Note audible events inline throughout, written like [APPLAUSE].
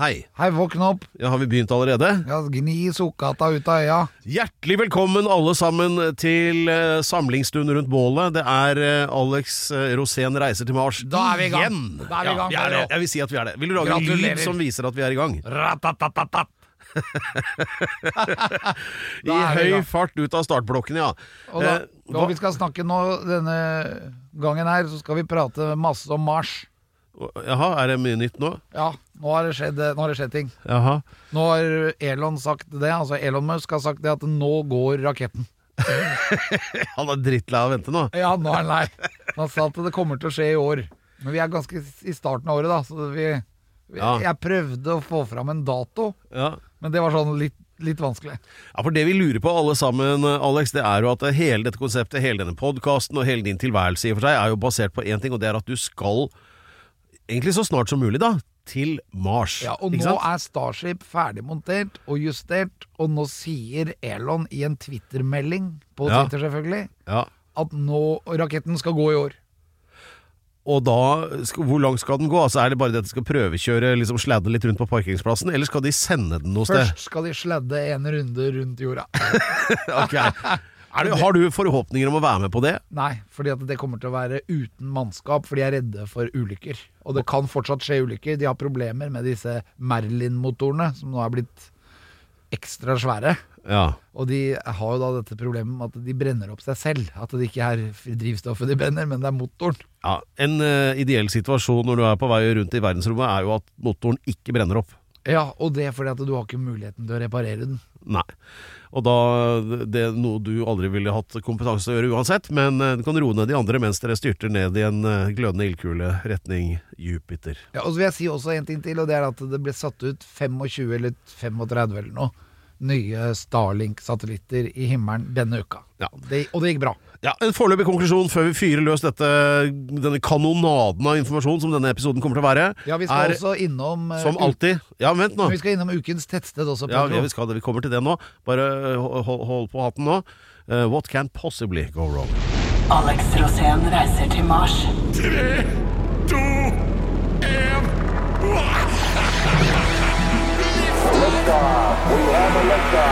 Hei. hei, våkn opp. Ja, har vi begynt allerede? Ja, gni sukkata ut av øya. Hjertelig velkommen alle sammen til eh, samlingsstund rundt bålet. Det er eh, Alex eh, Rosén reiser til Mars Da er vi i gang. igjen. Da er vi i gang, ja, vi er det. Jeg vil si at vi er det. Vil du lage en Gratulerer. lyd som viser at vi er i gang? Ratatatatap. [LAUGHS] I er vi i høy gang. fart ut av startblokken, ja. Og, da, Eh, og vi skal snakke nå denne gangen her, så skal vi prate masse om Mars. Jaha, er det mye nytt nå? Ja, nå har det skjedd, har det skjedd ting. Jaha. Nå har Elon sagt det, altså Elon Musk har sagt det at nå går raketten. [LAUGHS] Han er drittlei av å vente nå. Ja, nå er han lei. Han sa at det kommer til å skje i år. Men vi er ganske i starten av året, da, så vi, vi Ja. Jeg prøvde å få fram en dato, Ja. men det var sånn litt, litt vanskelig. Ja, for Det vi lurer på alle sammen, Alex, det er jo at hele dette konseptet, hele denne podkasten og hele din tilværelse i og for seg, er jo basert på én ting, og det er at du skal, egentlig så snart som mulig, da, til Mars. Ja, og nå er Starship ferdigmontert og justert, og nå sier Elon i en Twitter-melding, på Ja. Twitter selvfølgelig, Ja. at nå raketten skal gå i år. Og da, hvor langt skal den gå? Altså Er det bare det at de skal prøvekjøre, liksom sladde litt rundt på parkeringsplassen, eller skal de sende den noe sted? Først skal de sladde en runde rundt jorda. [LAUGHS] Ok. Det, har du forhåpninger om å være med på det? Nei, fordi det kommer til å være uten mannskap, for de er redde for ulykker. Og det kan fortsatt skje ulykker. De har problemer med disse Merlin-motorene, som nå er blitt ekstra svære. Ja. Og de har jo da dette problemet med at de brenner opp seg selv. At det ikke er drivstoffet de brenner, men det er motoren. ja. En uh, ideell situasjon når du er på vei rundt i verdensrommet, er jo at motoren ikke brenner opp. Ja, og det er fordi at du har ikke muligheten til å reparere den. Nei. Og da Det er noe du aldri ville hatt kompetanse til å gjøre uansett, men eh, du kan roe ned de andre mens dere styrter ned i en eh, glødende ildkule retning Jupiter. Ja, Og så vil jeg si også en ting til, og det er at det ble satt ut 25 eller 35 eller noe nye Starlink-satellitter i himmelen denne uka. Ja. Det, og det gikk bra. Ja, En foreløpig konklusjon før vi fyrer løs dette, denne kanonaden av informasjon som denne episoden kommer til å være, Ja, vi skal er også innom eh, som u- alltid Ja, vent nå. Vi skal innom ukens tettsted også, Ja, Pedro. vi, skal, det. vi kommer til det nå. Bare eh, hold, hold på hatten nå. Eh, what can possibly go wrong? Alex Rosén reiser til Mars. P-p-p-p-p-p-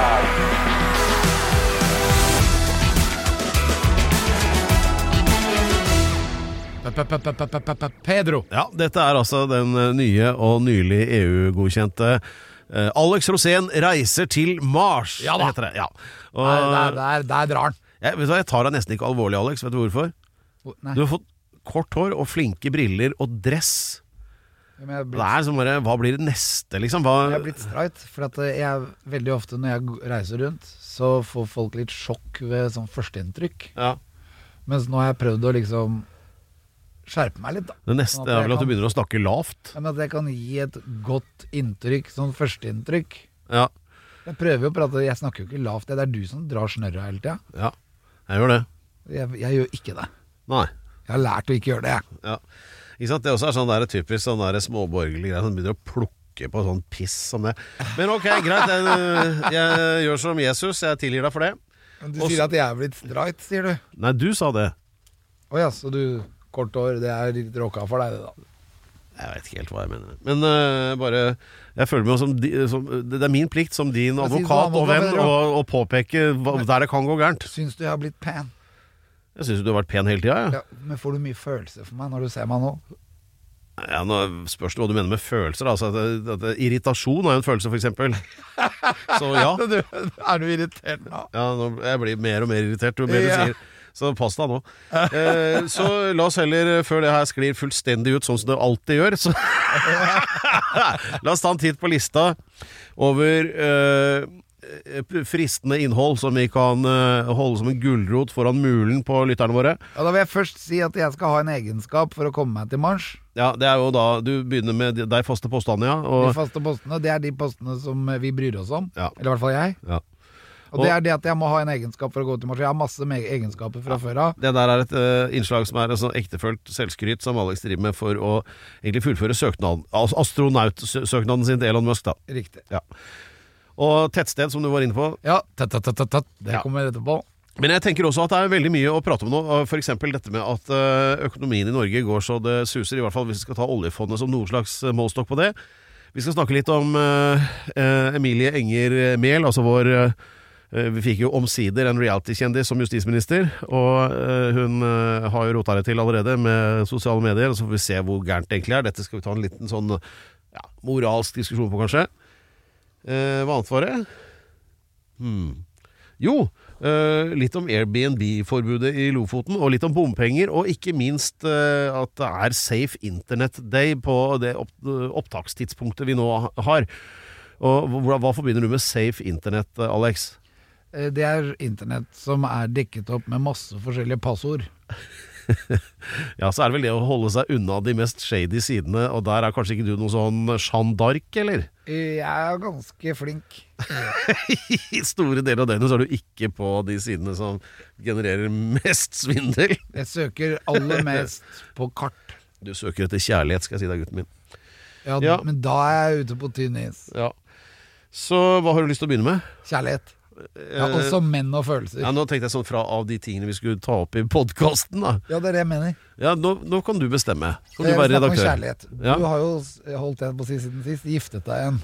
[LAUGHS] Pedro. Ja, dette er altså den eh, nye og nylig EU-godkjente eh, Alex Rosén reiser til Mars, Ja da. heter det. Ja. Og, Der, der, der, drar han. jeg, vet du hva, jeg tar deg nesten ikke alvorlig, Alex. Vet du hvorfor? Nei, Du har fått kort hår og flinke briller og dress. Blitt... Det er som bare Hva blir det neste, liksom? Hva, jeg er blitt streit. For at jeg veldig ofte når jeg reiser rundt, så får folk litt sjokk ved sånn førsteinntrykk. ja. Mens nå har jeg prøvd å liksom skjerpe meg litt, da. Det neste Sånn er vel at du begynner å snakke lavt. Men at jeg kan gi et godt inntrykk, sånn førsteinntrykk. Ja. Jeg prøver jo å prate, jeg snakker jo ikke lavt, det er du som drar snørra hele tida. ja. Jeg gjør det. Jeg, jeg gjør ikke det. Nei. Jeg har lært å ikke gjøre det, jeg. Ja. Ikke sant? Det også er sånn der typisk sånn der småborgerlig greie som begynner å plukke på sånn piss som det. Men ok, greit. Jeg, jeg gjør som Jesus. Jeg tilgir deg for det. Men du Også- sier at jeg er blitt streit, sier du. Nei, du sa det. Å ja, så du Kort hår, det er litt råka for deg, det, da. Jeg vet ikke helt hva jeg mener. Men uh, bare Jeg føler meg som, di, som Det er min plikt som din advokat og venn å påpeke hva, der det kan gå gærent. Syns du jeg har blitt pen? Jeg syns du har vært pen hele tida, ja. Ja, men får du mye følelse for meg når du ser meg nå? Ja, nå spørs det hva du mener med følelser. Altså, at, at, irritasjon er jo en følelse, f.eks. [LAUGHS] Så ja. Er du irritert nå? Ja, nå, jeg blir mer og mer irritert jo mer du Ja. sier. Så pass deg nå. Eh, så la oss heller, før det her sklir fullstendig ut sånn som det alltid gjør, så [LAUGHS] La oss ta en titt på lista over eh, fristende innhold som vi kan eh, holde som en gulrot foran mulen på lytterne våre. Ja, Da vil jeg først si at jeg skal ha en egenskap for å komme meg til Mars. Ja, Det er jo da du begynner med de faste postene, ja. De faste postene, det er de postene som vi bryr oss om. Ja. Eller i hvert fall jeg. ja. Og det er det at jeg må ha en egenskap for å gå til Mars. Jeg har masse egenskaper fra før av. Det der er et uh, innslag som er en sånn ektefølt selvskryt som Alex driver med for å egentlig fullføre søknaden, as- astronautsøknaden sin til Elon Musk. da. Riktig. Og tettsted, som du var inne på. Ja, tett-tett-tett. tett. Det Ja. kommer etterpå. Men jeg tenker også at det er veldig mye å prate om nå. F.eks. dette med at eh, økonomien i Norge går så det suser, i hvert fall hvis vi skal ta oljefondet som noen slags målstokk på det. Vi skal snakke litt om eh, eh, Emilie Enger Mehl, altså vår eh, eh, Vi fikk jo omsider en reality-kjendis som justisminister, og eh, hun eh, har jo rota det til allerede med sosiale medier. Så får vi se hvor gærent det egentlig er. Dette skal vi ta en liten sånn ja, moralsk diskusjon på, kanskje. Eh, hva annet var det? Hmm. Jo, eh, litt om Airbnb-forbudet i Lofoten, og litt om bompenger, og ikke minst eh, at det er Safe Internet Day på det opp, opptakstidspunktet vi nå har. Og hva, hva forbinder du med safe internett, eh, Alex? Eh, Det er internett som er dekket opp med masse forskjellige passord. [LAUGHS] Ja, så er det vel det å holde seg unna de mest shady sidene, og der er kanskje ikke du noe sånn Jeanne d'Arc, eller? Jeg er ganske flink. [LAUGHS] I store deler av døgnet så er du ikke på de sidene som genererer mest svindel. Jeg søker aller mest [LAUGHS] på kart. Du søker etter kjærlighet, skal jeg si deg, gutten min. Ja, Ja. Men da er jeg ute på tynn is. Ja. Så hva har du lyst til å begynne med? Kjærlighet. Ja, også menn og følelser. Ja, Nå tenkte jeg sånn fra av de tingene vi skulle ta opp i podkasten, da. Ja, det er det jeg mener. Ja, nå, nå kan du bestemme. Kan du være redaktør? kjærlighet. Ja. Du har jo holdt igjen på å si siden sist. Giftet deg igjen.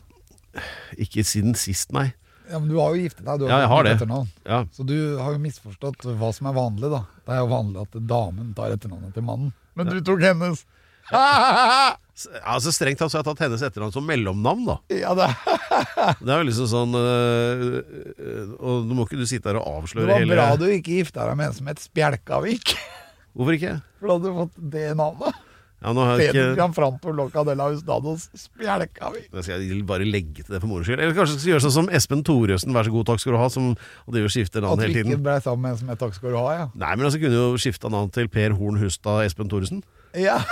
Ikke siden sist, nei. Ja, men du har jo giftet deg. Du Ja, jeg har det. etternavn. Ja. Så du har jo misforstått hva som er vanlig, da. Det er jo vanlig at damen tar etternavnet til mannen. Men du tok hennes. [LAUGHS] Altså Strengt tatt så har jeg tatt hennes etternavn som mellomnavn, da. ja, det, [LAUGHS] Det er jo liksom sånn øh, Og nå må ikke du sitte her og avsløre det avsløre var hele bra du ikke gifta deg med en som het Spjelkavik. [LAUGHS] Hvorfor ikke? For da hadde du fått det navnet. Ja, nå har jeg ikke Gianfranto Loca de la Hustados Spjelkavik. Da skal jeg bare legge til det for moro skyld. Eller kanskje gjøre sånn som Espen Thoresen, vær så god, takk skal du ha, som driver og skifter At navn du ikke ble sammen med en som het Takk skal du ha, ja. Nei, men altså kunne jo skifta navn til Per Horn Hustad Espen Thoresen. Ja, [LAUGHS]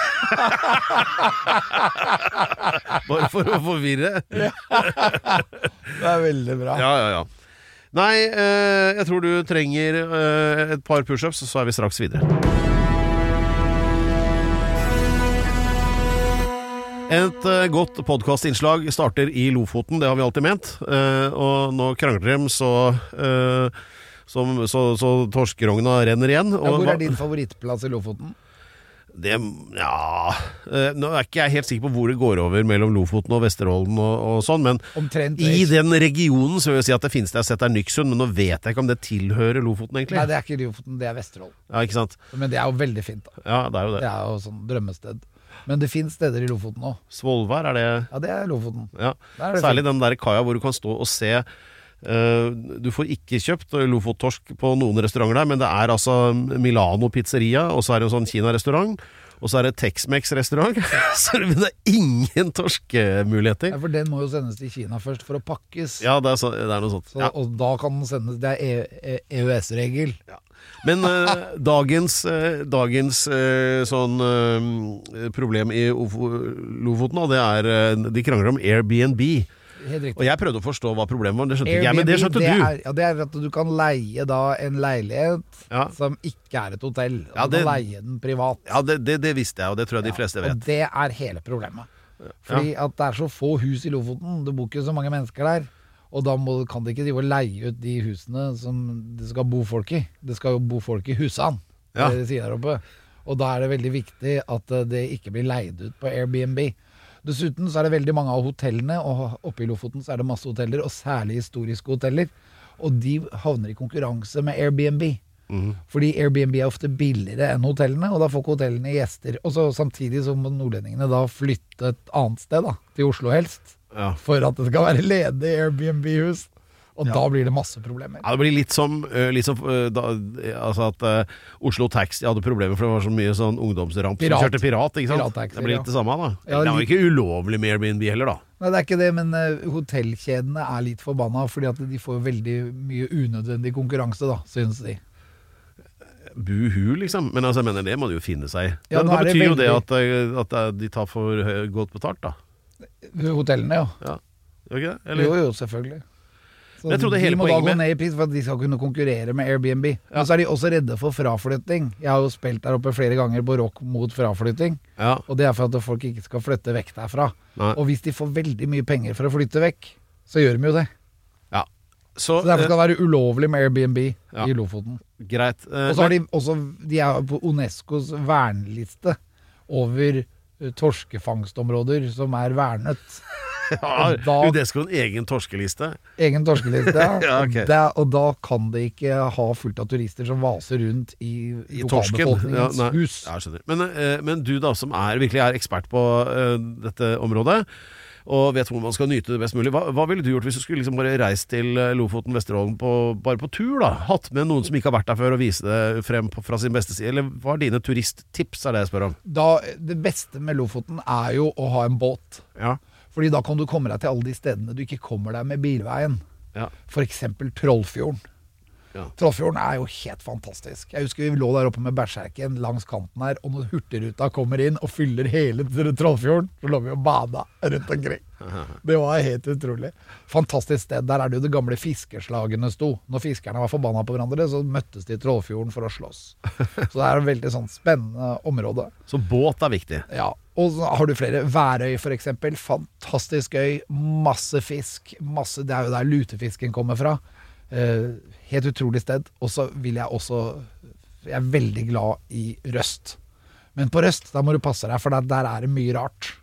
Bare for å forvirre. det er veldig bra. Ja, ja, ja. Nei, eh, jeg tror du trenger eh, et par pushups, så er vi straks videre. Et eh, godt podkastinnslag starter i Lofoten, det har vi alltid ment. Eh, og nå krangler de så, eh, som, så, så torskerogna renner igjen. Ja, hvor er din favorittplass i Lofoten? Det, ja eh, Nå er ikke jeg helt sikker på hvor det går over mellom Lofoten og Vesterålen og, og sånn, men Omtrent i den regionen så vil jeg si at det finnes det jeg har sett er Nyksund, men nå vet jeg ikke om det tilhører Lofoten, egentlig. Nei, det er ikke Lofoten, det er Vesterålen. Ja, ikke sant? Men det er jo veldig fint, da. Ja, det er jo Det det. er jo sånn drømmested. Men det fins steder i Lofoten òg. Svolvær, er det Ja, det er Lofoten. Ja. Er det Særlig fint. den der kaia hvor du kan stå og se Du får ikke kjøpt lofottorsk på noen restauranter der, men det er altså Milano pizzeria, og så er det en sånn kinarestaurant. Og så er det Tex-Mex-restaurant. [LAUGHS] så det er ingen torskemuligheter. Ja, for den må jo sendes til Kina først for å pakkes. Ja, det er, så, det er noe sånt. Så, Ja. Og da kan den sendes Det er E- E- EØS-regel. Men eh, [LAUGHS] dagens, eh, dagens eh, sånn eh, problem i Lofoten, det er eh, De krangler om Airbnb. Og jeg prøvde å forstå hva problemet var, det skjønte ikke jeg, men det skjønte skjønte du. Er, ja, det er at du kan leie da en leilighet Ja. som ikke er et hotell. Og Ja, du kan leie den privat. Ja, det, det, det visste jeg, og det tror jeg de fleste vet. Og det er hele problemet. Fordi at det er så få hus i Lofoten. Det bor ikke så mange mennesker der. Og da må, kan de ikke drive og leie ut de husene som det skal bo folk i. Det skal jo bo folk i husene, det de sier der oppe. Og da er det veldig viktig at eh, det ikke blir leid ut på Airbnb. Dessuten så er det veldig mange av hotellene, og oppe i Lofoten så er det masse hoteller, og særlig historiske hoteller. Og de havner i konkurranse med Airbnb. Fordi Airbnb er ofte billigere enn hotellene, og da får ikke hotellene gjester. Og så Samtidig så må nordlendingene da flytte et annet sted, da, til Oslo helst, Ja. for at det skal være ledig Airbnb-hus. Og da blir det masse problemer. Ja, det blir litt som, eh, litt som eh, da, altså at uh, Oslo Taxi hadde problemer for det var så mye sånn ungdomsramp Pirat. som kjørte pirat. ikke sant? Det blir litt det samme, da. Ja, det er jo ikke ulovlig med Airbnb heller, da. Nei, det er ikke det, men uh, hotellkjedene er litt forbanna fordi at de får veldig mye unødvendig konkurranse, da, synes de. Buhu, liksom. Men altså, jeg mener, det må de jo finne seg i. Ja, det, betyr jo det at, at de tar for godt betalt, da. Hotellene, ja. Ja. Okay. Eller? Jo, jo, selvfølgelig. Så jeg trodde hele de må da gå ned i pris for at de skal kunne konkurrere med Airbnb. Men så er de også redde for fraflytting. Jeg har jo spilt der oppe flere ganger på rock mot fraflytting. Ja. Og det er for at folk ikke skal flytte vekk derfra. Nei. Og hvis de får veldig mye penger for å flytte vekk, så gjør de jo det. ja. Så, Så derfor skal det være ulovlig med Airbnb Ja. i Lofoten. eh, greit. Eh, Og så har de også De er på Unescos verneliste over eh, torskefangstområder som er vernet. Har da- Unesco en egen torskeliste? Egen torskeliste. ja. [LAUGHS] okay. ok. og, da, kan det ikke ha fullt av turister som vaser rundt i, I torsken? Ja, hus. Ja, skjønner. Men, eh, men du da, som er, virkelig er ekspert på eh, dette området, og vet hvor man skal nyte det best mulig, hva, hva ville du gjort hvis du skulle liksom bare reist til eh, Lofoten, Vesterålen på, bare på tur? da? Hatt med noen som ikke har vært der før, og vise det frem på, fra sin beste side? Eller hva er dine turisttips, er det jeg spør om? Da, det beste med Lofoten er jo å ha en båt. Ja. Fordi da kan du komme deg til alle de stedene du ikke kommer deg med bilveien. Ja. F.eks. Trollfjorden. Ja. Trollfjorden er jo helt fantastisk. Jeg husker vi lå der oppe med bæsjerken langs kanten her, og når Hurtigruta kommer inn og fyller hele Trollfjorden, så lå vi og bada rundt omkring. [LAUGHS] Det var helt utrolig. Fantastisk sted. Der er det jo det gamle fiskeslagene sto. Når fiskerne var forbanna på hverandre, så møttes de i Trollfjorden for å slåss. [LAUGHS] Så det er et veldig sånn spennende område. Så båt er viktig. Ja, og så har du flere. Værøy eksempel. Fantastisk øy. Masse fisk. Masse, det er jo der lutefisken kommer fra. Uh, helt utrolig sted. Og så vil jeg også Jeg er veldig glad i Røst. Men på Røst da må du passe deg, for der, der er det mye rart.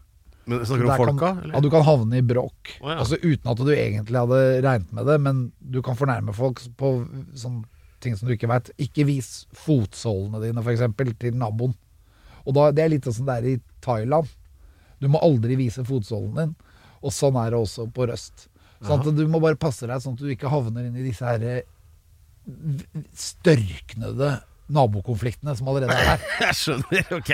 Men Snakker du om folka? Kan, eller? ja, du kan havne i bråk. Oh, ja. Altså Uten at du egentlig hadde regnet med det, men du kan fornærme folk på sånne ting som du ikke veit. Ikke vis fotsålene dine, f.eks., til naboen. Og da, Det er litt sånn det er i Thailand. Du må aldri vise fotsålen din. Og sånn er det også på Røst. Sånn at Du må bare passe deg sånn at du ikke havner inn i disse her eh, størknede nabokonfliktene som allerede er her. [LAUGHS] Jeg skjønner, ok.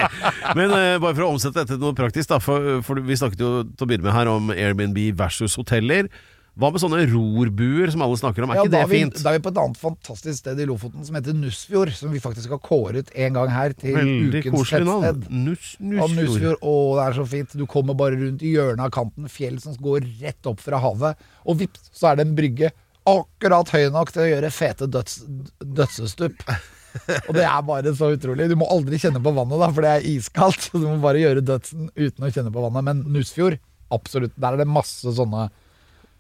Men uh, bare for å omsette dette til noe praktisk, da. For, for vi snakket jo til å begynne med her om Airbnb versus hoteller. Hva med sånne rorbuer som alle snakker om? Er Ja, ikke det vi, fint? Da er vi på et annet fantastisk sted i Lofoten som heter Nussfjord, som vi faktisk har kåret en gang her til Veldig ukens tettsted. Nuss, Ja, Nussfjord. Nussfjord, å det er så fint. Du kommer bare rundt i hjørnet av kanten, fjell som går rett opp fra havet, og vips, så er det en brygge akkurat høy nok til å gjøre fete døds, dødsestup. Og det er bare så utrolig. Du må aldri kjenne på vannet, da, for det er iskaldt. [LAUGHS] Så du må bare gjøre dødsen uten å kjenne på vannet. Men Nussfjord, absolutt. Der er det masse sånne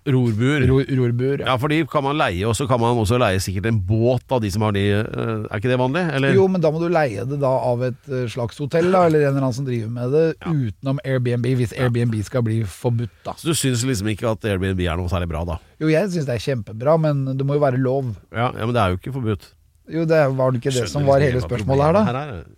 Rorbuer. ro rorbuer. Ja, for de kan man leie, og så kan man også leie sikkert en båt av de som har de. eh, Er ikke det vanlig? Eller? Jo, men da må du leie det da av et eh, slags hotell, da, eller en eller annen som driver med det, utenom Airbnb, hvis Airbnb skal bli forbudt, da. Så du syns liksom ikke at Airbnb er noe særlig bra, da? Jo, jeg syns det er kjempebra, men det må jo være lov. Ja, ja Men det er jo ikke forbudt. Jo, det var det ikke det som var hele spørsmålet her, da. Her er, det.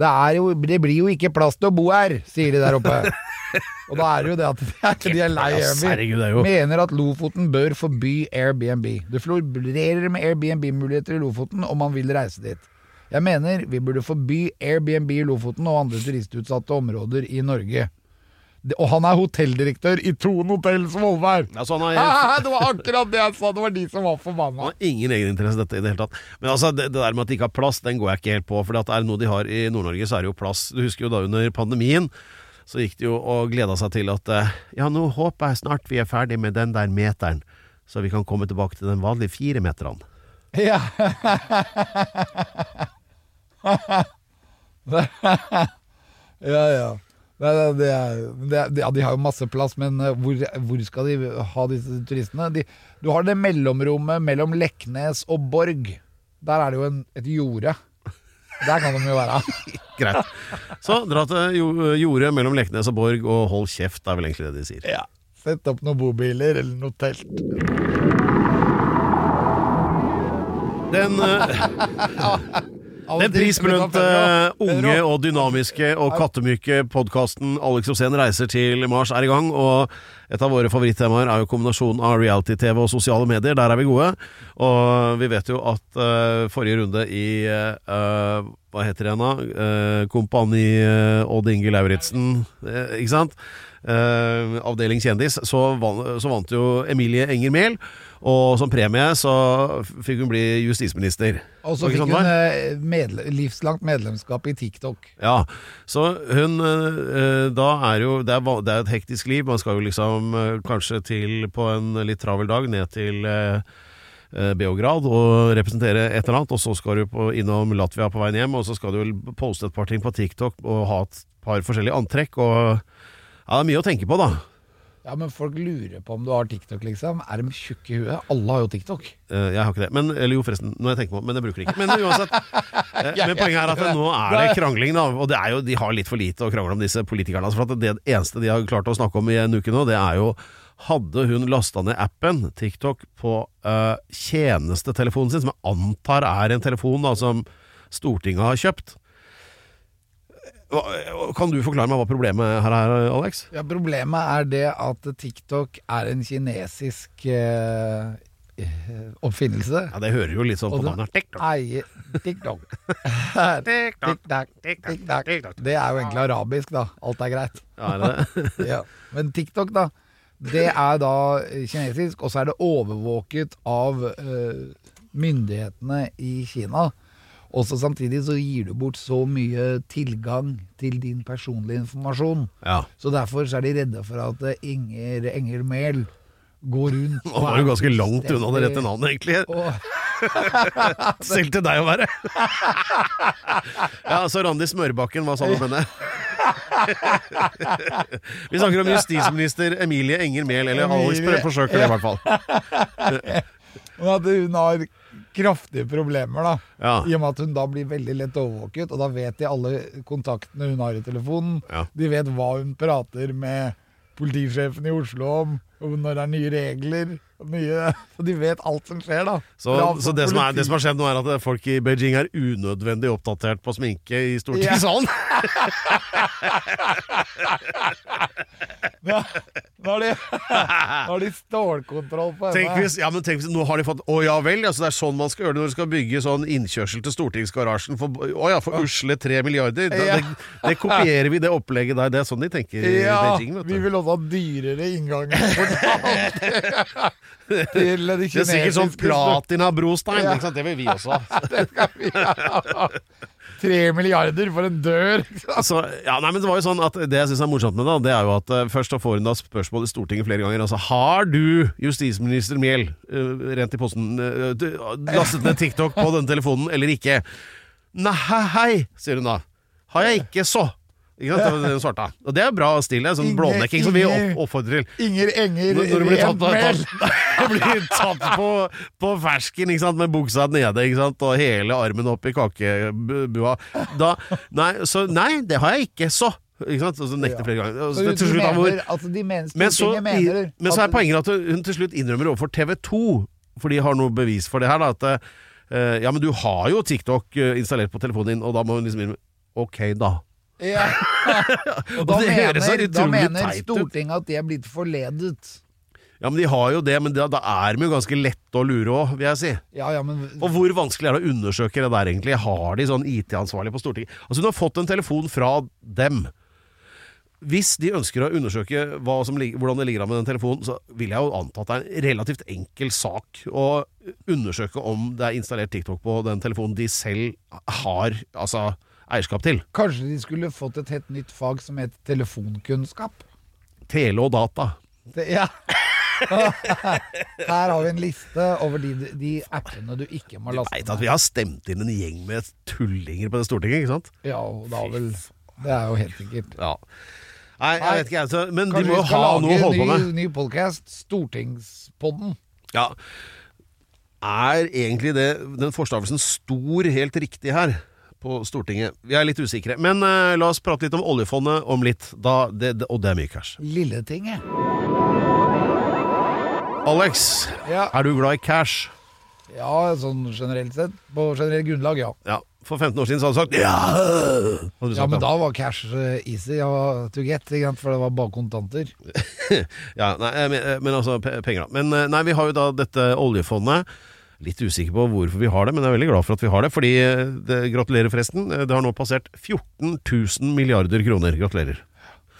Det, jo, det blir jo ikke plass til å bo her, sier de der oppe. [LAUGHS] Og da er det jo det at de er, de er lei Airbnb. Mener at Lofoten bør forby Airbnb. Det florerer med Airbnb-muligheter i Lofoten om man vil reise dit. Jeg mener vi burde forby Airbnb i Lofoten og andre turistutsatte områder i Norge. Og han er hotelldirektør i Thon hotell Svolvær! Altså, har, [LAUGHS] det var akkurat det jeg sa! Det var de som var forbanna. Han har ingen egeninteresse i dette i det hele tatt. Men altså, det, det der med at de ikke har plass, den går jeg ikke helt på. For er det noe de har i Nord-Norge, så er det jo plass. Du husker jo da under pandemien, så gikk de jo og gleda seg til at eh, Ja, nå håper jeg snart vi er ferdig med den der meteren, så vi kan komme tilbake til den vanlige firemeteren. Ja. [LAUGHS] ja, ja. Det, det, er, det, er- ja, de har jo masse plass, men eh, hvor, hvor skal de ha disse turistene? De, du har det mellomrommet mellom Leknes og Borg. Der er det jo en, et jorde. Der kan de jo være. [LAUGHS] Greit. Så dra til jo- jordet mellom Leknes og Borg, og hold kjeft, er vel egentlig det de sier. Ja. Sett opp noen bobiler eller noe telt. Den, eh, [LAUGHS] [LAUGHS] den prisbelønte unge og dynamiske og kattemyke podkasten Alex Osen reiser til Mars er i gang, og et av våre favorittemaer er jo kombinasjonen av reality-TV og sosiale medier. Der er vi gode. Og vi vet jo at uh, forrige runde i uh, Hva heter det igjen, da? Uh, Kompani Odd Inge Lauritzen, ikke sant? Avdeling kjendis, så, van, så vant jo Emilie Enger Mehl. Og som premie så fikk hun bli justisminister. Og så fikk sånn hun eh, medle livslangt medlemskap i TikTok. Ja, så hun eh, Da er jo det er, det er et hektisk liv. Man skal jo liksom eh, kanskje til på en litt travel dag ned til Beograd og representere et eller annet, og så skal du på, innom Latvia på veien hjem, og så skal du vel poste et par ting på TikTok og ha et par forskjellige antrekk, og ja, det er mye å tenke på, da. Ja, men folk lurer på om du har TikTok, liksom. Er de tjukke i huet? Alle har jo TikTok. Uh, Jeg har ikke det. Men, eller jo, forresten, når jeg tenker på det, men jeg bruker det ikke. Men uansett. [LAUGHS] ja, Men poenget er at det, nå er det krangling, da. Og det er jo, de har litt for lite å krangle om, disse politikerne. Altså, for det eneste de har klart å snakke om i en uke nå, det er jo hadde hun lasta ned appen TikTok på uh, tjenestetelefonen sin, som jeg antar er en telefon da, som Stortinget har kjøpt Kan du forklare meg hva problemet her er, Alex? Ja, Problemet er det at TikTok er en kinesisk eh, eh, oppfinnelse. Ja, Det hører jo litt sånn på navnet. TikTok. eier TikTok. [LAUGHS] TikTok, TikTok. Det er jo egentlig arabisk, da. Alt er greit. Ja, er det? [LAUGHS] Ja. Men TikTok, da. Det er da kinesisk, og så er det overvåket av eh, myndighetene i Kina. Også samtidig så gir du bort så mye tilgang til din personlige informasjon. Ja. Så derfor så er de redde for at eh, Inger Enger Mehl går rundt Nå var du ganske langt unna det rette navnet, egentlig. [LAUGHS] Og, [LAUGHS] Selv til deg å være. ja, så Randi Smørbakken, hva sa du om henne? [LAUGHS] Vi snakker om justisminister Emilie Enger Mehl, eller Alex Emilie, forsøker det i hvert fall. Men at hun har kraftige problemer, da. Ja. I og med at hun da blir veldig lett overvåket, og da vet de alle kontaktene hun har i telefonen. Ja. De vet hva hun prater med politisjefen i Oslo om, og når det er nye regler. Nye, så de vet alt som skjer, da. Så, så det, som er, det som har skjedd nå, er at folk i Beijing er unødvendig oppdatert på sminke i stortingssalen. [LAUGHS] Nå har de, nå har de stålkontroll på Tenk hvis, ja, men tenk hvis Nå har de fått Å ja vel, altså det er sånn man skal gjøre det når du skal bygge sånn innkjørsel til stortingsgarasjen for, Å ja, for usle tre milliarder. Det, Ja. det, det kopierer vi, det opplegget der. Det er sånn de tenker i Beijing. Vet du. vi vil også ha dyrere innganger [LAUGHS] til de Det er sikkert sånn Platina platinabrostein. Ja. ikke sant? Det vil vi også ha. [LAUGHS] Det skal vi ha. Tre milliarder for en dør. Altså, ja, nei, men Det var jo sånn at det jeg synes er morsomt med det, det er jo at uh, først får hun da spørsmål i Stortinget flere ganger. Altså, Har du, justisminister Mjell, uh, rent i posten, uh, du, lastet ned TikTok på denne telefonen eller ikke? Nei, hei, sier hun da. Har jeg ikke, så. Ikke sant? Det det hun svarte. Og det er bra. Sånn blånekking som vi opp, oppfordrer til. Inger Enger Når, når du blir tatt, på, tatt, [LAUGHS] blir tatt på, på fersken ikke sant? med buksa nede ikke sant? og hele armen opp i kakebua da, nei, så, nei, det har jeg ikke, så. Ikke sant? Og så nekter flere ganger. Og Så så, da, hvor, altså de mener, men, så, mener men så er poenget at hun til slutt innrømmer overfor TV 2, for de har noe bevis for det her, da, at uh, ja, men du har jo TikTok eh, installert på telefonen din, og da må hun liksom Ok, da. Ja. [LAUGHS] Og da det høres så mener, da mener teit ut. Stortinget at de er blitt forledet. Ja, men De har jo det, men da, da er de jo ganske lette å lure òg, vil jeg si. Ja, ja, men Og hvor vanskelig er det å undersøke det der egentlig? Har de sånn IT-ansvarlig på Stortinget? Altså Hun har fått en telefon fra dem. Hvis de ønsker å undersøke som, hvordan det ligger an med den telefonen, så vil jeg jo anta at det er en relativt enkel sak å undersøke om det er installert TikTok på den telefonen de selv har altså, eierskap til. kanskje de skulle fått et helt nytt fag som het telefonkunnskap? Tele og data. Det, ja. Her har vi en liste over de, de appene du ikke må laste Veit at vi har stemt inn en gjeng med tullinger på det Stortinget, ikke sant? Ja, og da vel Det er jo helt sikkert. Ja. Nei, jeg vet ikke, altså, men Men de må jo ha noe å holde på med. ny, ny podcast, Stortingspodden. Ja. Er egentlig det, den forstavelsen stor helt riktig her på Stortinget? Vi er litt usikre. Men eh, la oss prate litt om oljefondet om litt. Da, det, det, og det er mye cash. Lilletinget. Alex, Ja. er du glad i cash? ja, sånn generelt sett. På generelt grunnlag, ja. Ja. For 15 år siden så hadde du sagt ja! Hadde du Ja, sagt, Men da var cash eh, easy ja, to get, ikke sant? for det var bare kontanter. [LAUGHS] Ja, nei, eh, men, eh, men altså pe- penger, da. Men eh, nei, vi har jo da dette oljefondet. Litt usikker på hvorfor vi har det, men jeg er veldig glad for at vi har det. Fordi eh, det, Gratulerer, forresten. Eh, Det har nå passert 14 000 milliarder kroner. Gratulerer.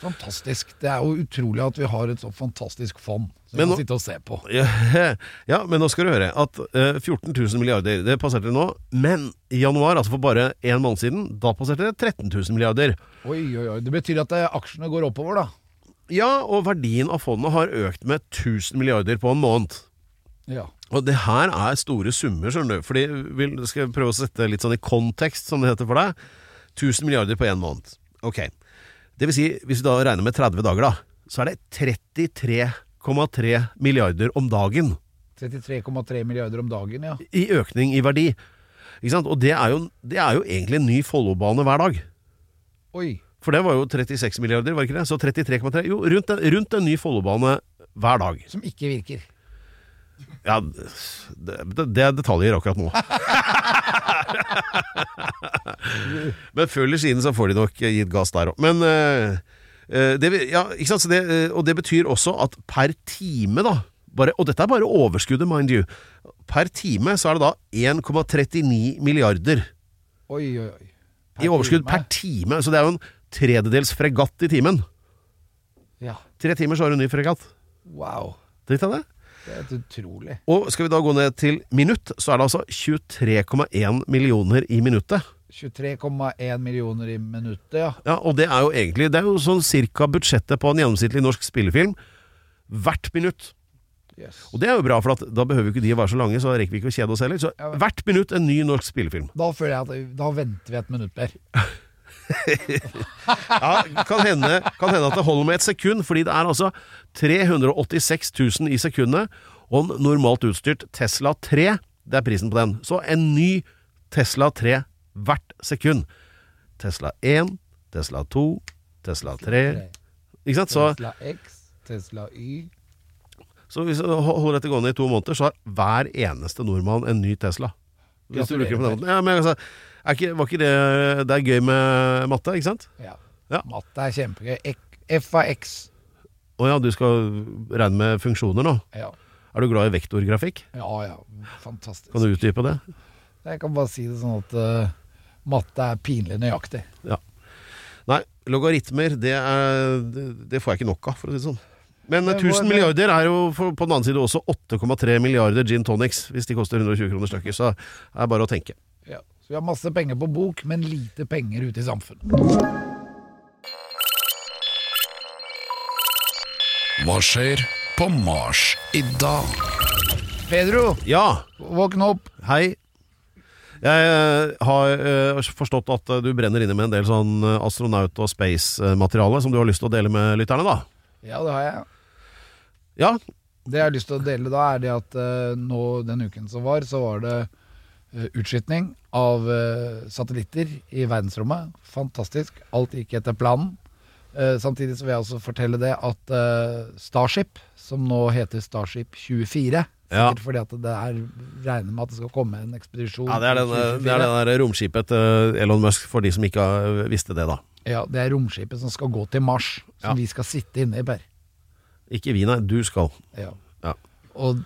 Fantastisk. Det er jo utrolig at vi har et så fantastisk fond som vi kan nå- sitte og se på. [LAUGHS] Ja, ja, men nå skal du høre at uh, 14 000 milliarder, det passerte nå. Men i januar, altså for bare en måned siden, da passerte det 13 000 milliarder. Oi, oi, oi. Det betyr at eh, aksjene går oppover, da. Ja, og verdien av fondet har økt med 1000 milliarder på en måned. Ja. Og det her er store summer, skjønner du. Fordi vil, skal jeg prøve å sette litt sånn i kontekst, som det heter for deg. 1000 milliarder på én måned. Ok. Det vil si, hvis vi da regner med 30 dager, da, så er det 33,3 milliarder om dagen 33,3 milliarder om dagen, ja. i økning i verdi. Ikke sant? Og det er jo, det er jo egentlig en ny Follobane hver dag. Oi. For det var jo 36 milliarder, var ikke det? Så 33,3 Jo, rundt en, rundt en ny Follobane hver dag. Som ikke virker. Ja, det, det, er detaljer akkurat nå. Men før eller siden så får de nok gitt gass der òg. Men eh, eh, det, ja, det, eh, Og det betyr også at per time, da bare, Og dette er bare overskuddet, mind you. Per time så er det da 1,39 milliarder Oi, oi, oi. i overskudd per time. Så det er jo en tredjedels fregatt i timen. Ja. Tre timer så har du en ny fregatt. Wow. Tenk deg det. Det er helt utrolig. Og skal vi da gå ned til minutt, så er det altså 23,1 millioner i minuttet. 23,1 millioner i minuttet, ja. Ja, og det er jo egentlig Det er jo sånn cirka budsjettet på en gjennomsnittlig norsk spillefilm hvert minutt. Yes. Og det er jo bra, for at da behøver ikke de å være så lange, så rekker vi ikke å kjede oss heller. Så hvert minutt en ny norsk spillefilm. Da føler jeg at da venter vi et minutt, Per. [LAUGHS] Ja, kan hende, kan hende at det holder med et sekund, fordi det er altså 386 000 i sekundet, og en normalt utstyrt Tesla 3, det er prisen på den. Så en ny Tesla 3 hvert sekund. Tesla 1, Tesla 2, Tesla 3 Ikke sant? Så, Tesla X, Tesla Y. så hvis du holder dette gående i to måneder, så har hver eneste nordmann en ny Tesla. Hvis du bruker det på den måten. Ja, men altså, ikke, var ikke det Det er gøy med matte, ikke sant? Ja. Ja. Matte er kjempegøy. F av X. Å ja, du skal regne med funksjoner nå? Ja. Er du glad i vektorgrafikk? ja, ja. Fantastisk. Kan du utdype det? Jeg kan bare si det sånn at uh, matte er pinlig nøyaktig. Ja. Nei, logaritmer, det, er, det, får jeg ikke nok av, for å si det sånn. Men Men 1000 milliarder er jo på den annen side også 8,3 milliarder gin tonics, hvis de koster 120 kroner stykket. Så det er bare å tenke. Ja. Så vi har masse penger på bok, men lite penger ute i samfunnet. Hva skjer på Mars i dag? Pedro, Ja, våkne opp. hei. Jeg eh, har eh, forstått at eh, du brenner inne med en del sånn eh, astronaut- og space-materiale som du har lyst til å dele med lytterne, da. Ja, det har jeg. Ja, Det jeg har lyst til å dele da, er det at eh, nå den uken som var, så var det utskytning av eh, satellitter i verdensrommet. Fantastisk. Alt gikk etter planen. Eh, samtidig så vil jeg også fortelle det at eh, Starship, som nå heter Starship 24 Ja. Sikkert fordi at det er regner med at det skal komme en ekspedisjon ja det er den, i eh, 2024. det er den der romskipet til Elon Musk, for de som ikke visste det, da. Ja, det er romskipet som skal gå til Mars, som Ja. vi skal sitte inne i, Per. Ikke vi, nei. Du skal. Ja. Og,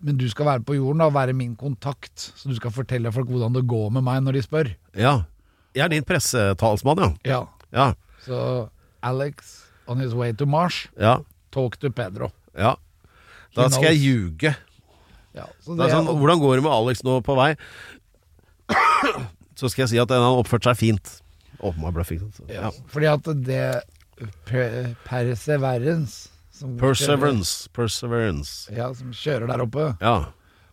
men du skal være på jorden og være min kontakt, så du skal fortelle folk hvordan det går med meg når de spør. Ja. Jeg er din pressetalsmann, ja. Ja. Ja. Så Alex on his way to Mars, Ja. talk to Pedro. ja. Da skal jeg ljuge. Ja, sånn, hvordan går det med Alex nå på vei? Så skal jeg si at han oppførte seg fint. Åpenbar bløffing. altså. Ja. Fordi at det per, Perseverance Perseverance. Perseverance. Ja, som kjører der oppe, Ja.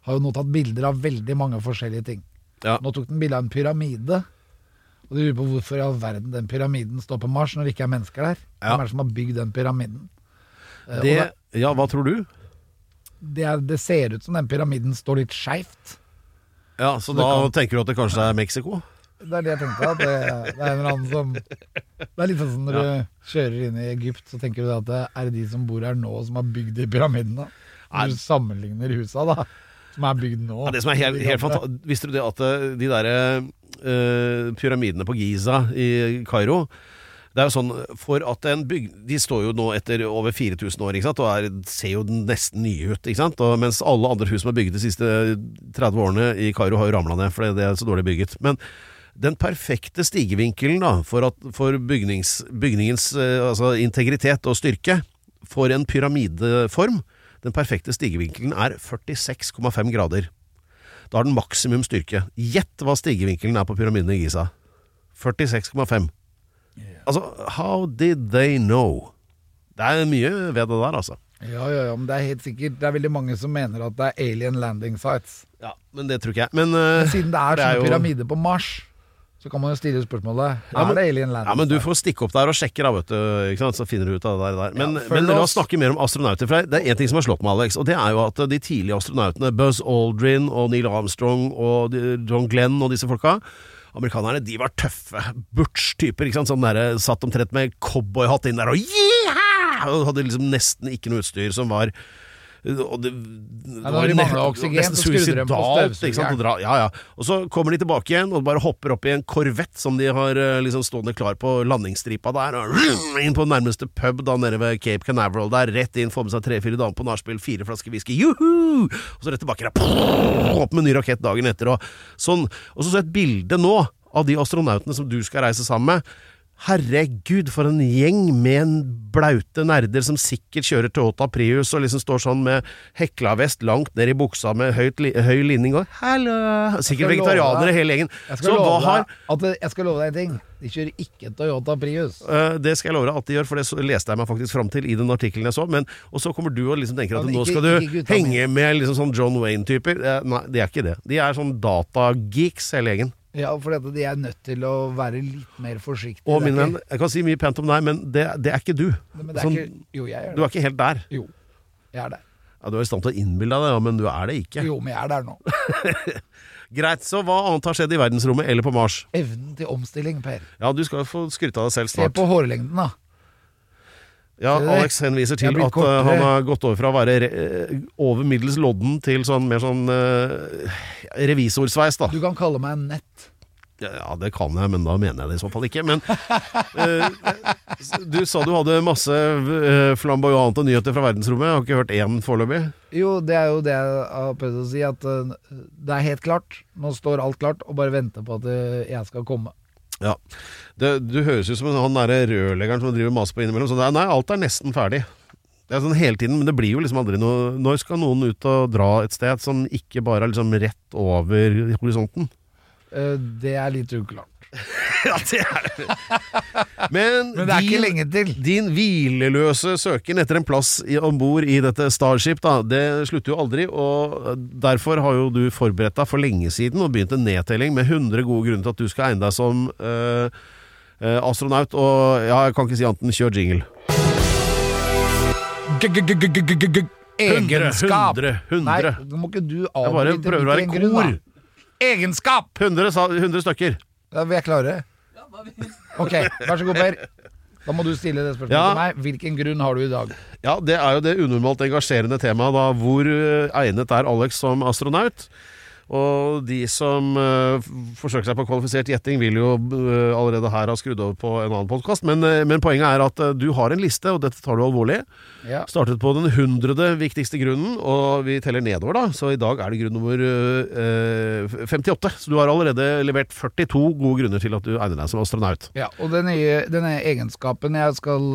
har jo nå tatt bilder av veldig mange forskjellige ting. ja. Nå tok den bilde av en pyramide. Og du lurer på hvorfor i all verden den pyramiden står på Mars når det ikke er mennesker der. Ja. Hvem er det som har bygd den pyramiden? Det, Det, ja, hva tror du? det, er, det ser ut som den pyramiden står litt skeivt. Ja, Så så da kan- tenker du at det kanskje er Mexico? Det er det jeg tenkte. At det, det er en eller annen som Det er litt sånn som når du kjører inn i Egypt, så tenker du at det er de som bor her nå, som har bygd de pyramidene. Når du sammenligner husa, da, som er bygd nå. Ja, det som er helt, helt fantastisk Visste du det at eh, de der eh, pyramidene på Giza i Kairo det er jo sånn, for at en bygg... De står jo nå etter over 4000 år, ikke sant? og er, ser jo nesten nye ut. ikke sant? Og mens alle andre hus som er bygget de siste 30 årene i Kairo, har jo ramla ned, fordi det er så dårlig bygget. Men Den perfekte stigevinkelen da, for, at, for bygnings, bygningens eh, altså integritet og styrke for en pyramideform, den perfekte stigevinkelen er 46,5 grader. Da har den maksimum styrke. Gjett hva stigevinkelen er på pyramiden i Giza. 46,5. Altså, how did they know? Det er mye ved det der, altså. Ja, ja, ja, men det er helt sikkert Det er veldig mange som mener at det er alien landing sites. Ja, Men det tror ikke jeg. Men, uh, Men siden det er det er sånne jo- pyramider på Mars, så kan man jo stille spørsmålet Ja, men- Er det alien Land? Ja, men du får stikke opp der og sjekke, da, vet du. Så finner du ut av det der. Men, Ja, men la oss. oss snakke mer om astronauter. For det er én ting som har slått meg, Alex, og det er jo at de tidlige astronautene, Buzz Aldrin og Neil Armstrong og John Glenn og disse folka Amerikanerne de var tøffe, butch-typer. ikke sant? Sånn der, Satt omtrent med cowboyhatt inn der og yeah! Og hadde liksom nesten ikke noe utstyr som var og det, det når de mangla oksygen, nesten suicidalt. Ja, ja. Og så kommer de tilbake igjen og bare hopper opp i en korvett som de har eh, liksom stående klar på landingsstripa der, og [CLEARS THROAT] inn på nærmeste pub da nede ved Cape Canaveral der, rett inn, får med seg tre-fire damer på nachspiel, fire flasker whisky, juhu! Og så rett tilbake der, [CLEARS THROAT] opp med ny rakett dagen etter, og sånn. Og så så jeg et bilde nå av de astronautene som du skal reise sammen med. Herregud, for en gjeng med en blaute nerder som sikkert kjører Toyota Prius og liksom står sånn med hekla vest langt ned i buksa med høyt, høy linning og Hallo! Sikkert vegetarianere hele gjengen. Jeg skal, love har deg at det, jeg skal love deg en ting. De kjører ikke Toyota Prius. Uh, det skal jeg love deg at de gjør, for det leste jeg meg faktisk fram til i den artikkelen jeg så. Men, og så kommer du og liksom tenker at Ja, nå ikke- skal du ikke henge med liksom sånn John Wayne-typer. Uh, nei, de er ikke det. De er sånn datageeks hele gjengen. Ja, for de er nødt til å være litt mer forsiktige. Og Det min venn, jeg kan si mye pent om deg, men det, det er ikke du. Men det er Sånn, ikke, jo, jeg er du er ikke helt der. Jo, jeg er der. Ja, du er i stand til å innbille deg det, ja, men du er det ikke. Jo, men jeg er der nå. [LAUGHS] Greit, så hva annet har skjedd i verdensrommet eller på Mars? Evnen til omstilling, Per. Ja, du skal få skryte av deg selv snart. Se på hårlengden, da. Ja? Alex henviser til at uh, han har gått over fra å være re eh, over middels lodden til sånn mer sånn uh, revisorsveis, da. Du kan kalle meg nett. Ja, det kan jeg, men da mener jeg det i så fall ikke. Men uh, du sa du hadde masse flamboyante nyheter fra verdensrommet. Jeg har ikke hørt én foreløpig. Jo, det er jo det jeg har prøvd å si, at det er helt klart. Nå står alt klart, og bare venter på at jeg skal komme. Ja. Det, du høres ut som han derre rørleggeren som driver maser på innimellom. Så det er, nei, alt er nesten ferdig. Det er sånn hele tiden, men det blir jo liksom aldri noe Når skal noen ut og dra et sted som ikke bare er liksom rett over horisonten? Uh, det er litt uklart. [LAUGHS] Ja, det er det. Men, Men det er ikke lenge til. Din hvileløse søken etter en plass om bord i dette Starship, da, det slutter jo aldri. Og derfor har jo du forberedt deg for lenge siden og begynt en nedtelling med 100 gode grunner til at du skal egne deg som eh, eh, astronaut. Og ja, jeg kan ikke si annet enn kjør jingle. Egenskap. 100, 100. Nei, nå må ikke du Jeg bare prøver å være i kor. Egenskap! 100, sa- 100 stykker. Da vil jeg klare. Ok, vær så god, Per. Da må du stille det spørsmålet Ja. til meg. Hvilken grunn har du i dag? Ja, det er jo det unormalt engasjerende temaet da. Hvor eh, egnet er Alex som astronaut? Og de som uh, forsøker seg på kvalifisert gjetting, vil jo uh, allerede her ha skrudd over på en annen podkast. Men, uh, men poenget er at du har en liste, og dette tar du alvorlig. Ja. Startet på den hundrede viktigste grunnen, og vi teller nedover, da. Så i dag er det grunn nummer eh, 58. Så du har allerede levert 42 gode grunner til at du egner deg som astronaut. Ja, og den nye, denne egenskapen jeg skal,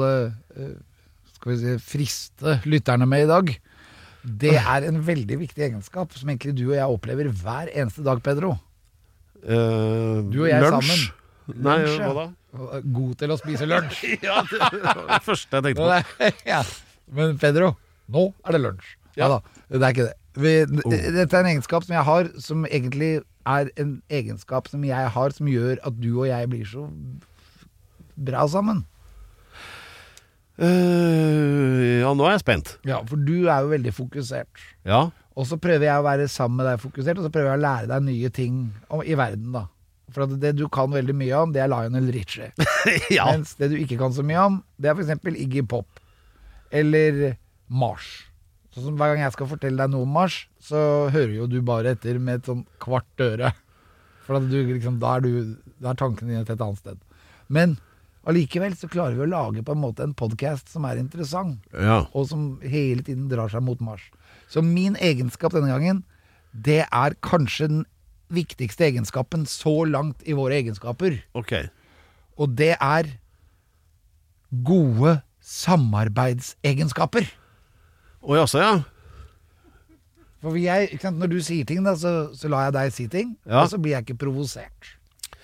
skal vi si, friste lytterne med i dag, det er en veldig viktig egenskap som egentlig du og jeg opplever hver eneste dag, Pedro. Uh, Du og jeg lunsj. sammen. Nei, Lunsj, ja. hva da? God til å spise lunsj. [LAUGHS] Ja, det var det første jeg tenkte på. [LAUGHS] ja. Men Pedro, nå er det lunsj. Ja, da, det er ikke det. Vi, Dette er en egenskap som jeg har, som egentlig er en egenskap som jeg har, som gjør at du og jeg blir så bra sammen. Eh, ja, nå er jeg spent. Ja, for du er jo veldig fokusert. Ja. Og så prøver jeg å være sammen med deg fokusert, og så prøver jeg å lære deg nye ting om, i verden, da. For at det du kan veldig mye om, det er Lionel Richie. [LAUGHS] ja. Mens det du ikke kan så mye om, det er f.eks. Iggy Pop. Eller Mars. Sånn som Hver gang jeg skal fortelle deg noe om Mars, så hører jo du bare etter med et sånn kvart øre. For at du, liksom, da, er du, da er tankene dine til et annet sted. Men allikevel så klarer vi å lage på en måte en podkast som er interessant, ja. og som hele tiden drar seg mot Mars. Så min egenskap denne gangen, det er kanskje den viktigste egenskapen så langt i våre egenskaper. Okay. Og det er gode samarbeidsegenskaper. Å jaså, ja. For jeg, sant, Når du sier ting, da, så, så lar jeg deg si ting, Ja. og så blir jeg ikke provosert.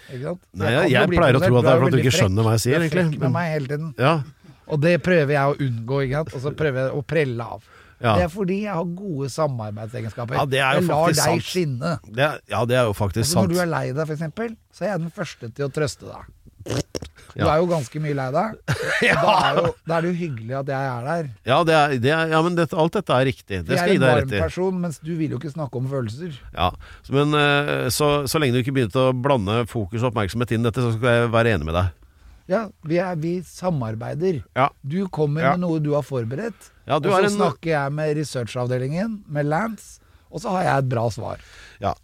Ikke sant? Nei, jeg- jeg pleier å tro at det er fordi du ikke skjønner hva jeg sier, Du er egentlig. frekk med meg hele tiden. Ja. Og det prøver jeg å unngå, ikke sant? og så prøver jeg å prelle av. Ja. Det er fordi jeg har gode samarbeidsegenskaper. Ja, det er jo jeg lar deg sant. skinne. Det er, ja, det er jo faktisk Altså, når du er lei deg, eksempel, så er jeg den første til å trøste deg. Du er jo ganske mye lei deg. [LAUGHS] Da er, jo, da er det jo hyggelig at jeg er der. Ja, det er, det er, ja men det, alt dette er riktig. Det Jeg skal er jeg gi en deg varm rett i. person, mens du vil jo ikke snakke om følelser. Ja, Men eh, så, så lenge du ikke begynte å blande fokus og oppmerksomhet inn i dette, så skal jeg være enig med deg. Ja, vi, er, vi samarbeider. Ja. Du kommer med noe du har forberedt, Ja, du og så er en- snakker jeg med researchavdelingen, med Lance, og så har jeg et bra svar. Ja.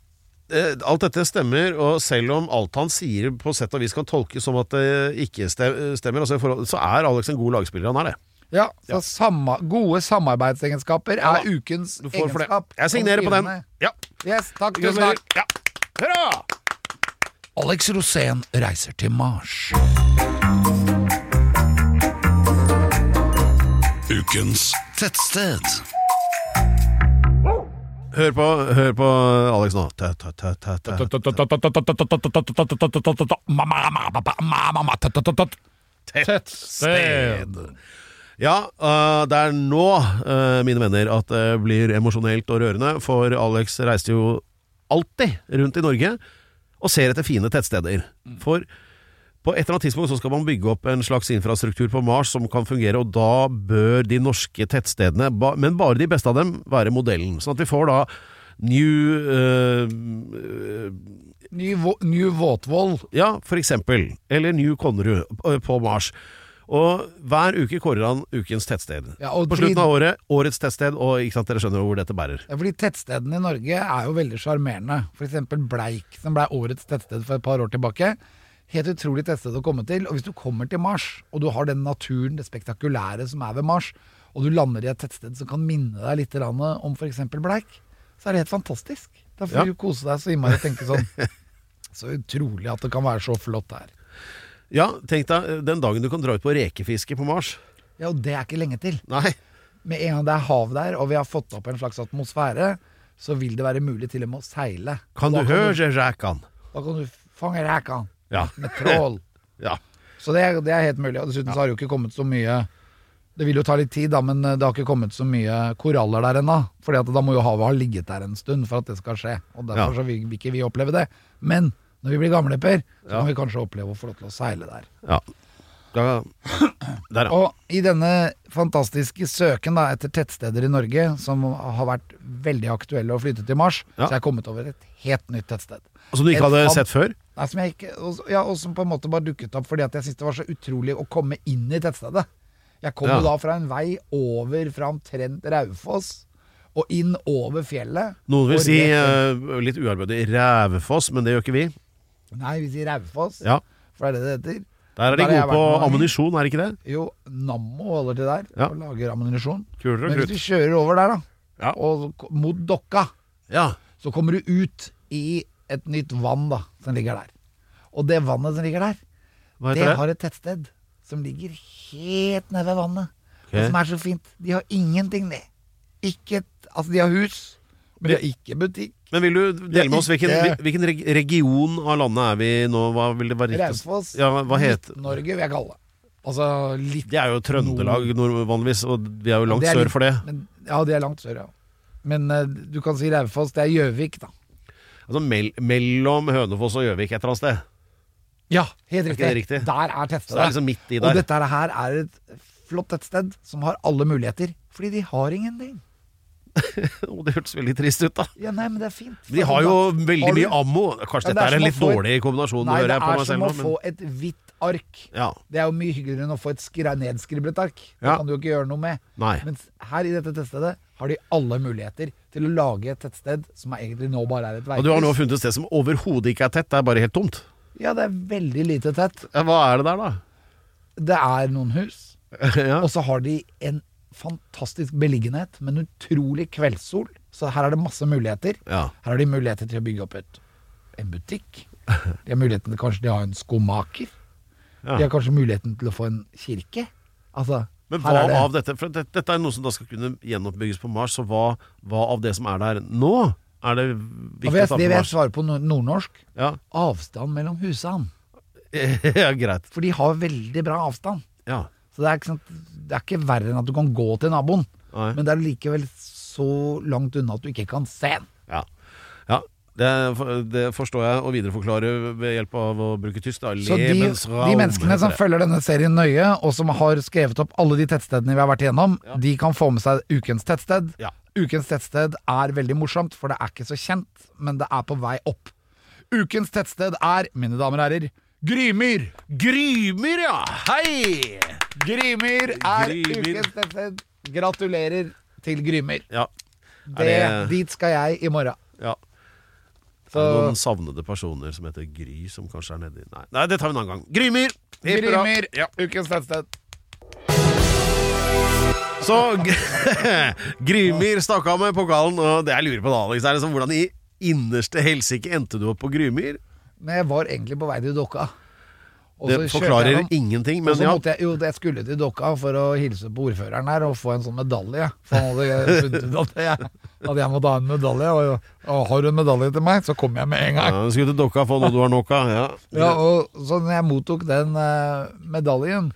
Eh, Alt dette stemmer, og selv om alt han sier på sett og vis kan tolkes som at det ikke stemmer, altså i forhold, så er Alex en god lagspiller. Han er det. Ja, så Samma, Gode samarbeidsegenskaper Ja er ukens for det. egenskap. Jeg signerer på den. Ja. Yes, takk. Tusen takk. Ja. Hurra! Alex Rosén reiser til Mars. Ukens tettsted. Hør på, hør på Alex nå. Tett. Tettsted. Ja, øh, det er nå, øh, mine venner, at det blir emosjonelt og rørende, for Alex reiste jo alltid rundt i Norge og ser etter fine tettsteder. For på et eller annet tidspunkt så skal man bygge opp en slags infrastruktur på Mars som kan fungere, og da bør de norske tettstedene, men bare de beste av dem, være modellen. Sånn at vi får da New uh, Ny, New Våtvoll. ja, for eksempel. Eller New Konnerud øh, på Mars. Og hver uke kårer han ukens tettsted. Ja, på slutten av året, årets tettsted, og ikke sant, dere skjønner hvor dette bærer. Ja, fordi tettstedene i Norge er jo veldig sjarmerende. Eksempel Bleik, som ble årets tettsted for et par år tilbake. Helt utrolig tettsted å komme til. Og hvis du kommer til Mars, og du har den naturen, det spektakulære som er ved Mars, og du lander i et tettsted som kan minne deg litt om f.eks. Bleik, så er det helt fantastisk. Da får Ja. du kose deg så innmari og tenke sånn [LAUGHS] Så utrolig at det kan være så flott her. Ja, tenk deg den dagen du kan dra ut på rekefiske på Mars. Ja, og det er ikke lenge til. Nei. Med en gang det er hav der, og vi har fått opp en slags atmosfære, så vil det være mulig til og med å seile. Kan du høre rækan? Da kan du fange rækene Ja. med trål. [LAUGHS] Ja. Så det er, det er helt mulig. Og dessuten så har det jo ikke kommet så mye Det vil jo ta litt tid, da, men det har ikke kommet så mye koraller der ennå. Fordi at da må jo havet ha ligget der en stund for at det skal skje. Og derfor så vil, vil ikke vi oppleve det. Men når vi blir gamle, Per, så kan vi kanskje oppleve å få lov til å seile der. ja. Da, der, ja. Og i denne fantastiske søken da, etter tettsteder i Norge, som har vært veldig aktuelle å flytte til Mars, Ja. så har jeg kommet over et helt nytt tettsted. Som du ikke Et hadde sett før? Nei, som jeg ikke, og, ja, og som på en måte bare dukket opp fordi at jeg syntes det var så utrolig å komme inn i tettstedet. Jeg kom Ja. jo da fra en vei over fra omtrent Raufoss og inn over fjellet. Noen vil si, uh, litt uarbeidig, Rævefoss, men det gjør ikke vi. Nei, vi sier Raufoss, Ja. for det er det det heter. Der er de gode på ammunisjon, er det ikke det? Jo, Nammo holder til der Ja. og lager ammunisjon. Men hvis du kjører over der, da, Ja. og mot Dokka, Ja. så kommer du ut i et nytt vann da, som ligger der. Og det vannet som ligger der, det det? har et tettsted som ligger helt nede ved vannet. Okay. Og som er så fint. De har ingenting, de. Ikke et, altså, de har hus, men de har ikke butikk. Men vil du dele med oss hvilken, hvilken region av landet er vi nå? Hva vil det være? Raufoss, Ja, Midt-Norge vil jeg kalle det. Altså litt Det er jo Trøndelag nord- vanligvis, og vi er jo langt ja, er sør for det. Men, ja, det er langt sør, ja. Men uh, du kan si Raufoss, det er Gjøvik, da. Altså mell mellom Hønefoss og Gjøvik et eller annet sted. Ja, helt Er riktig. Er det riktig? Der er tettstedet. Det er liksom midt i Og dette her er et flott tettsted som har alle muligheter, fordi de har ingenting. [LAUGHS] Å, det hørtes veldig trist ut, da. Ja, nei, men det er fint. De har jo veldig Har du- mye ammo. Kanskje Ja, dette er er en litt dårlig kombinasjon, Nei, hører det jeg på er meg som selv å nå. få et hvitt ark. Ja. Det er jo mye hyggeligere enn å få et nedskriblet ark. Det kan du jo ikke gjøre noe med. Nei. Mens her i dette tettstedet har de alle muligheter til å lage et tettsted som er egentlig nå bare er et veikryss. Og du har nå funnet et sted som overhodet ikke er tett, det er bare helt tomt. Ja, det er veldig lite tett. Ja, hva er det der, da? Det er noen hus, [LAUGHS] ja. og så har de en fantastisk beliggenhet med en utrolig kveldssol. Så her er det masse muligheter. Ja. Her har de muligheter til å bygge opp et en butikk. De har muligheten til kanskje de har en skomaker. Ja. De har kanskje muligheten til å få en kirke. Altså, Men hva det- av dette For dette, dette er noe som da skal kunne gjenoppbygges på Mars, så hva, hva av det som er der nå, er det viktig å å på Mars? det vil jeg svare på nordnorsk. Ja. Avstand mellom husene. [LAUGHS] ja, greit. For de har veldig bra avstand. Ja. Så det er, ikke sant, det er ikke verre enn at du kan gå til naboen. Nei. Men det er likevel så langt unna at du ikke kan se den. Ja. Det, det forstår jeg å videreforklare ved hjelp av å bruke tysk. Da. Så de, de menneskene som følger denne serien nøye, og som har skrevet opp alle de tettstedene vi har vært igjennom, Ja. de kan få med seg ukens tettsted. Ja. Ukens tettsted er veldig morsomt, for det er ikke så kjent, men det er på vei opp. Ukens tettsted er, mine damer og herrer, Grymyr. Grymyr, ja! Hei! Grymyr er Grymyr. ukens tettsted. Gratulerer til Grymyr. Ja. Det, det- Dit skal jeg i morgen. ja. Så Er noen savnede personer som heter Gry, som kanskje er nedi Nei, Nei det tar vi en annen gang. Grymyr! Grymyr, Ja. ukens tettsted. Så [LAUGHS] Grymyr stakk av med pokalen, og det jeg lurer på da, Alex, er liksom hvordan i innerste helsike endte du opp på Grymyr? Men jeg var egentlig på vei til Dokka. Det forklarer ingenting, men ja. jeg, jo, jeg skulle til Dokka for å hilse på ordføreren her og få en sånn medalje. For han hadde funnet at jeg, at jeg måtte ha en medalje. Og, og har du en medalje til meg, så kommer jeg med en ja gang. du skulle til Dokka få noe du har nok av. Ja. Ja, og Så når jeg mottok den uh, medaljen,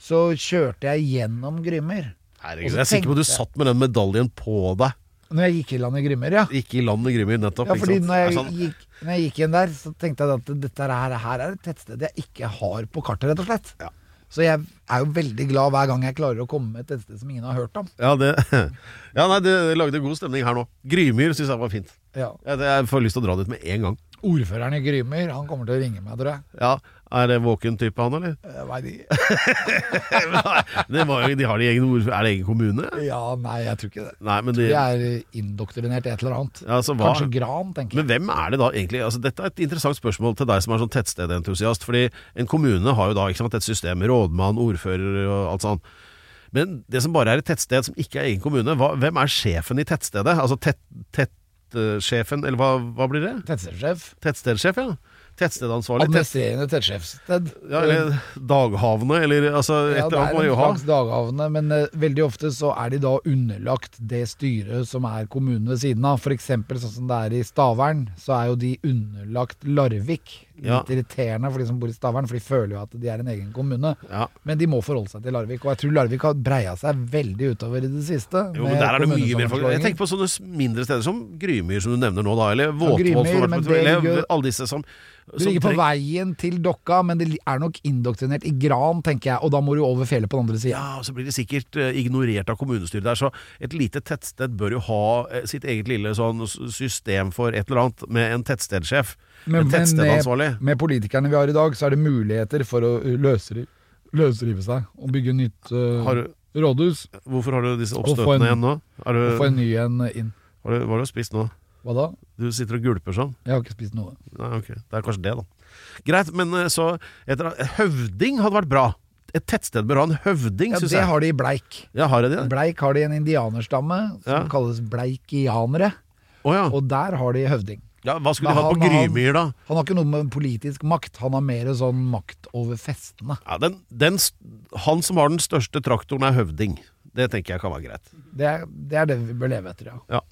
så kjørte jeg gjennom Grimmer. Herregud, jeg er sikker på at du satt med den medaljen på deg. Når jeg gikk i land i Grimmer, ja. Gikk i land i Grimmer, nettopp. Ja, fordi når jeg, sånn- gikk, når jeg gikk inn der, så tenkte jeg at dette her, her er et tettsted jeg ikke har på kartet, rett og slett. Ja. Så jeg er jo veldig glad hver gang jeg klarer å komme med et tettsted som ingen har hørt om. Ja, det, [LAUGHS] ja, nei, det lagde god stemning her nå. Grymyr syns jeg var fint. Ja. Jeg, jeg får lyst til å dra dit med en gang. Ordføreren i Grymyr, han kommer til å ringe meg, tror jeg. Ja, Er det våken type, han, eller? Jeg vet ikke. det var de har de egen ordfører Er det egen kommune? Ja, nei, jeg tror ikke det. Nei, men de, De er indoktrinert i et eller annet. ja, altså, hva, Kanskje Gran, tenker jeg. Men hvem er det da egentlig? Altså, dette er et interessant spørsmål til deg som er sånn tettstedentusiast. Fordi en kommune har jo da sant, et system med rådmann, ordfører og alt sånt. Men det som bare er et tettsted som ikke er egen kommune, hva, hvem er sjefen i tettstedet? Altså tett, tettsjefen, eller hva, hva blir det? Tettstedsjef. Tettstedsjef, ja. Tettstedansvarlig. Tett, Administrerende tettsjefssted. ja, eller daghavne, eller altså et Ja, eller annet er det er en slags daghavne, men uh, veldig ofte så er de da underlagt det styret som er kommunen ved siden av. Eksempel sånn som det er i Stavern, så er jo de underlagt Larvik. Litt irriterende for de som bor i Stavern, for de føler jo at de er en egen kommune. Ja. Men de må forholde seg til Larvik, og jeg tror Larvik har breia seg veldig utover i det siste. Jo, men der er det mye mer folk. Jeg tenker på sånne mindre steder som Grymyr, som du nevner nå, da. Eller Våtvoll, ja, eller alle disse som, du ligger på veien til Dokka, men det er nok indoktrinert i Gran, tenker jeg, og da må du over fjellet på den andre sida. Ja, og så blir det sikkert eh, ignorert av kommunestyret der. Så et lite tettsted bør jo ha eh, sitt eget lille sånn system for et eller annet, med en tettstedsjef. Men, en tettstedansvarlig. Med, politikerne vi har i dag, så er det muligheter for å løsrive, løsrive seg og bygge nytt uh, du, rådhus. hvorfor har du disse oppstøtene en- igjen nå? Du, Og få en ny en inn. har du, hva har du spist nå? Hva da? Du sitter og gulper sånn? Jeg har ikke spist noe. Nei, ok. Det er kanskje det, da. Greit, men eh, så etter, Høvding hadde vært bra. Et tettsted bør ha en høvding, Ja, syns det jeg. har de i Bleik. Ja, har jeg det? Bleik har de en indianerstamme som Ja. kalles bleikianere, Oh, ja. og der har de høvding. Ja. Hva skulle de hatt på Grymyr, da? Han har ikke noe med politisk makt, han har mer sånn makt over festene. Ja, den, den, han som har den største traktoren, er høvding. Det tenker jeg kan være greit. Det er det, er det vi bør leve etter, ja. Ja.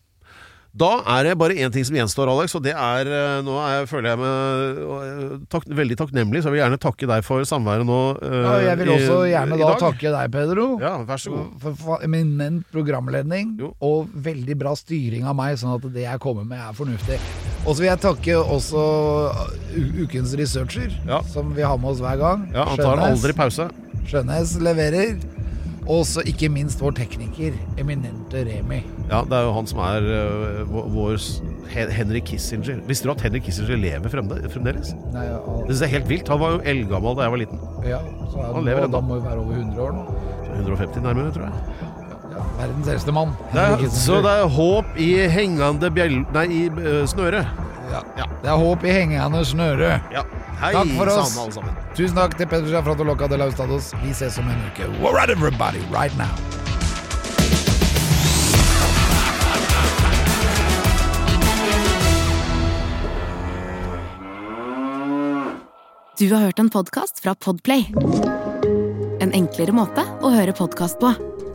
Da er det bare én ting som gjenstår, Alex, og det er eh, Nå er, føler jeg meg tak, veldig takknemlig, så jeg vil gjerne takke deg for samværet nå. Uh, ja jeg vil også gjerne i da i takke deg, Pedro. Ja, vær så god. For, for eminent programledning Jo. og veldig bra styring av meg, sånn at det jeg kommer med er fornuftig. Og så vil jeg takke også ukens researcher, Ja. som vi har med oss hver gang. Ja, Han tar aldri pause. Skjønnes leverer. Og så ikke minst vår tekniker, eminente Remi. Ja, Det er jo han som er uh, vår, Henry Kissinger. Visste du at Henry Kissinger lever fremde, fremdeles? Nei, Det synes jeg er helt vilt. Han var jo eldgammel da jeg var liten. ja, så er Han lever ennå. da må jo være over 100 år nå. 150 nærmere, tror jeg. Ja, verdens eldste mann. Det er, så det er håp i hengende bjell... Nei, i uh, snøre. ja. Det er håp i hengende snøre. Ja. Hei Takk for oss. Sammen, sammen. Tusen takk til Peder Sjafrat og Loca de Laustados. Vi ses om en uke. All right, everybody, right now. Du har hørt en podkast fra Podplay. En enklere måte å høre podkast på.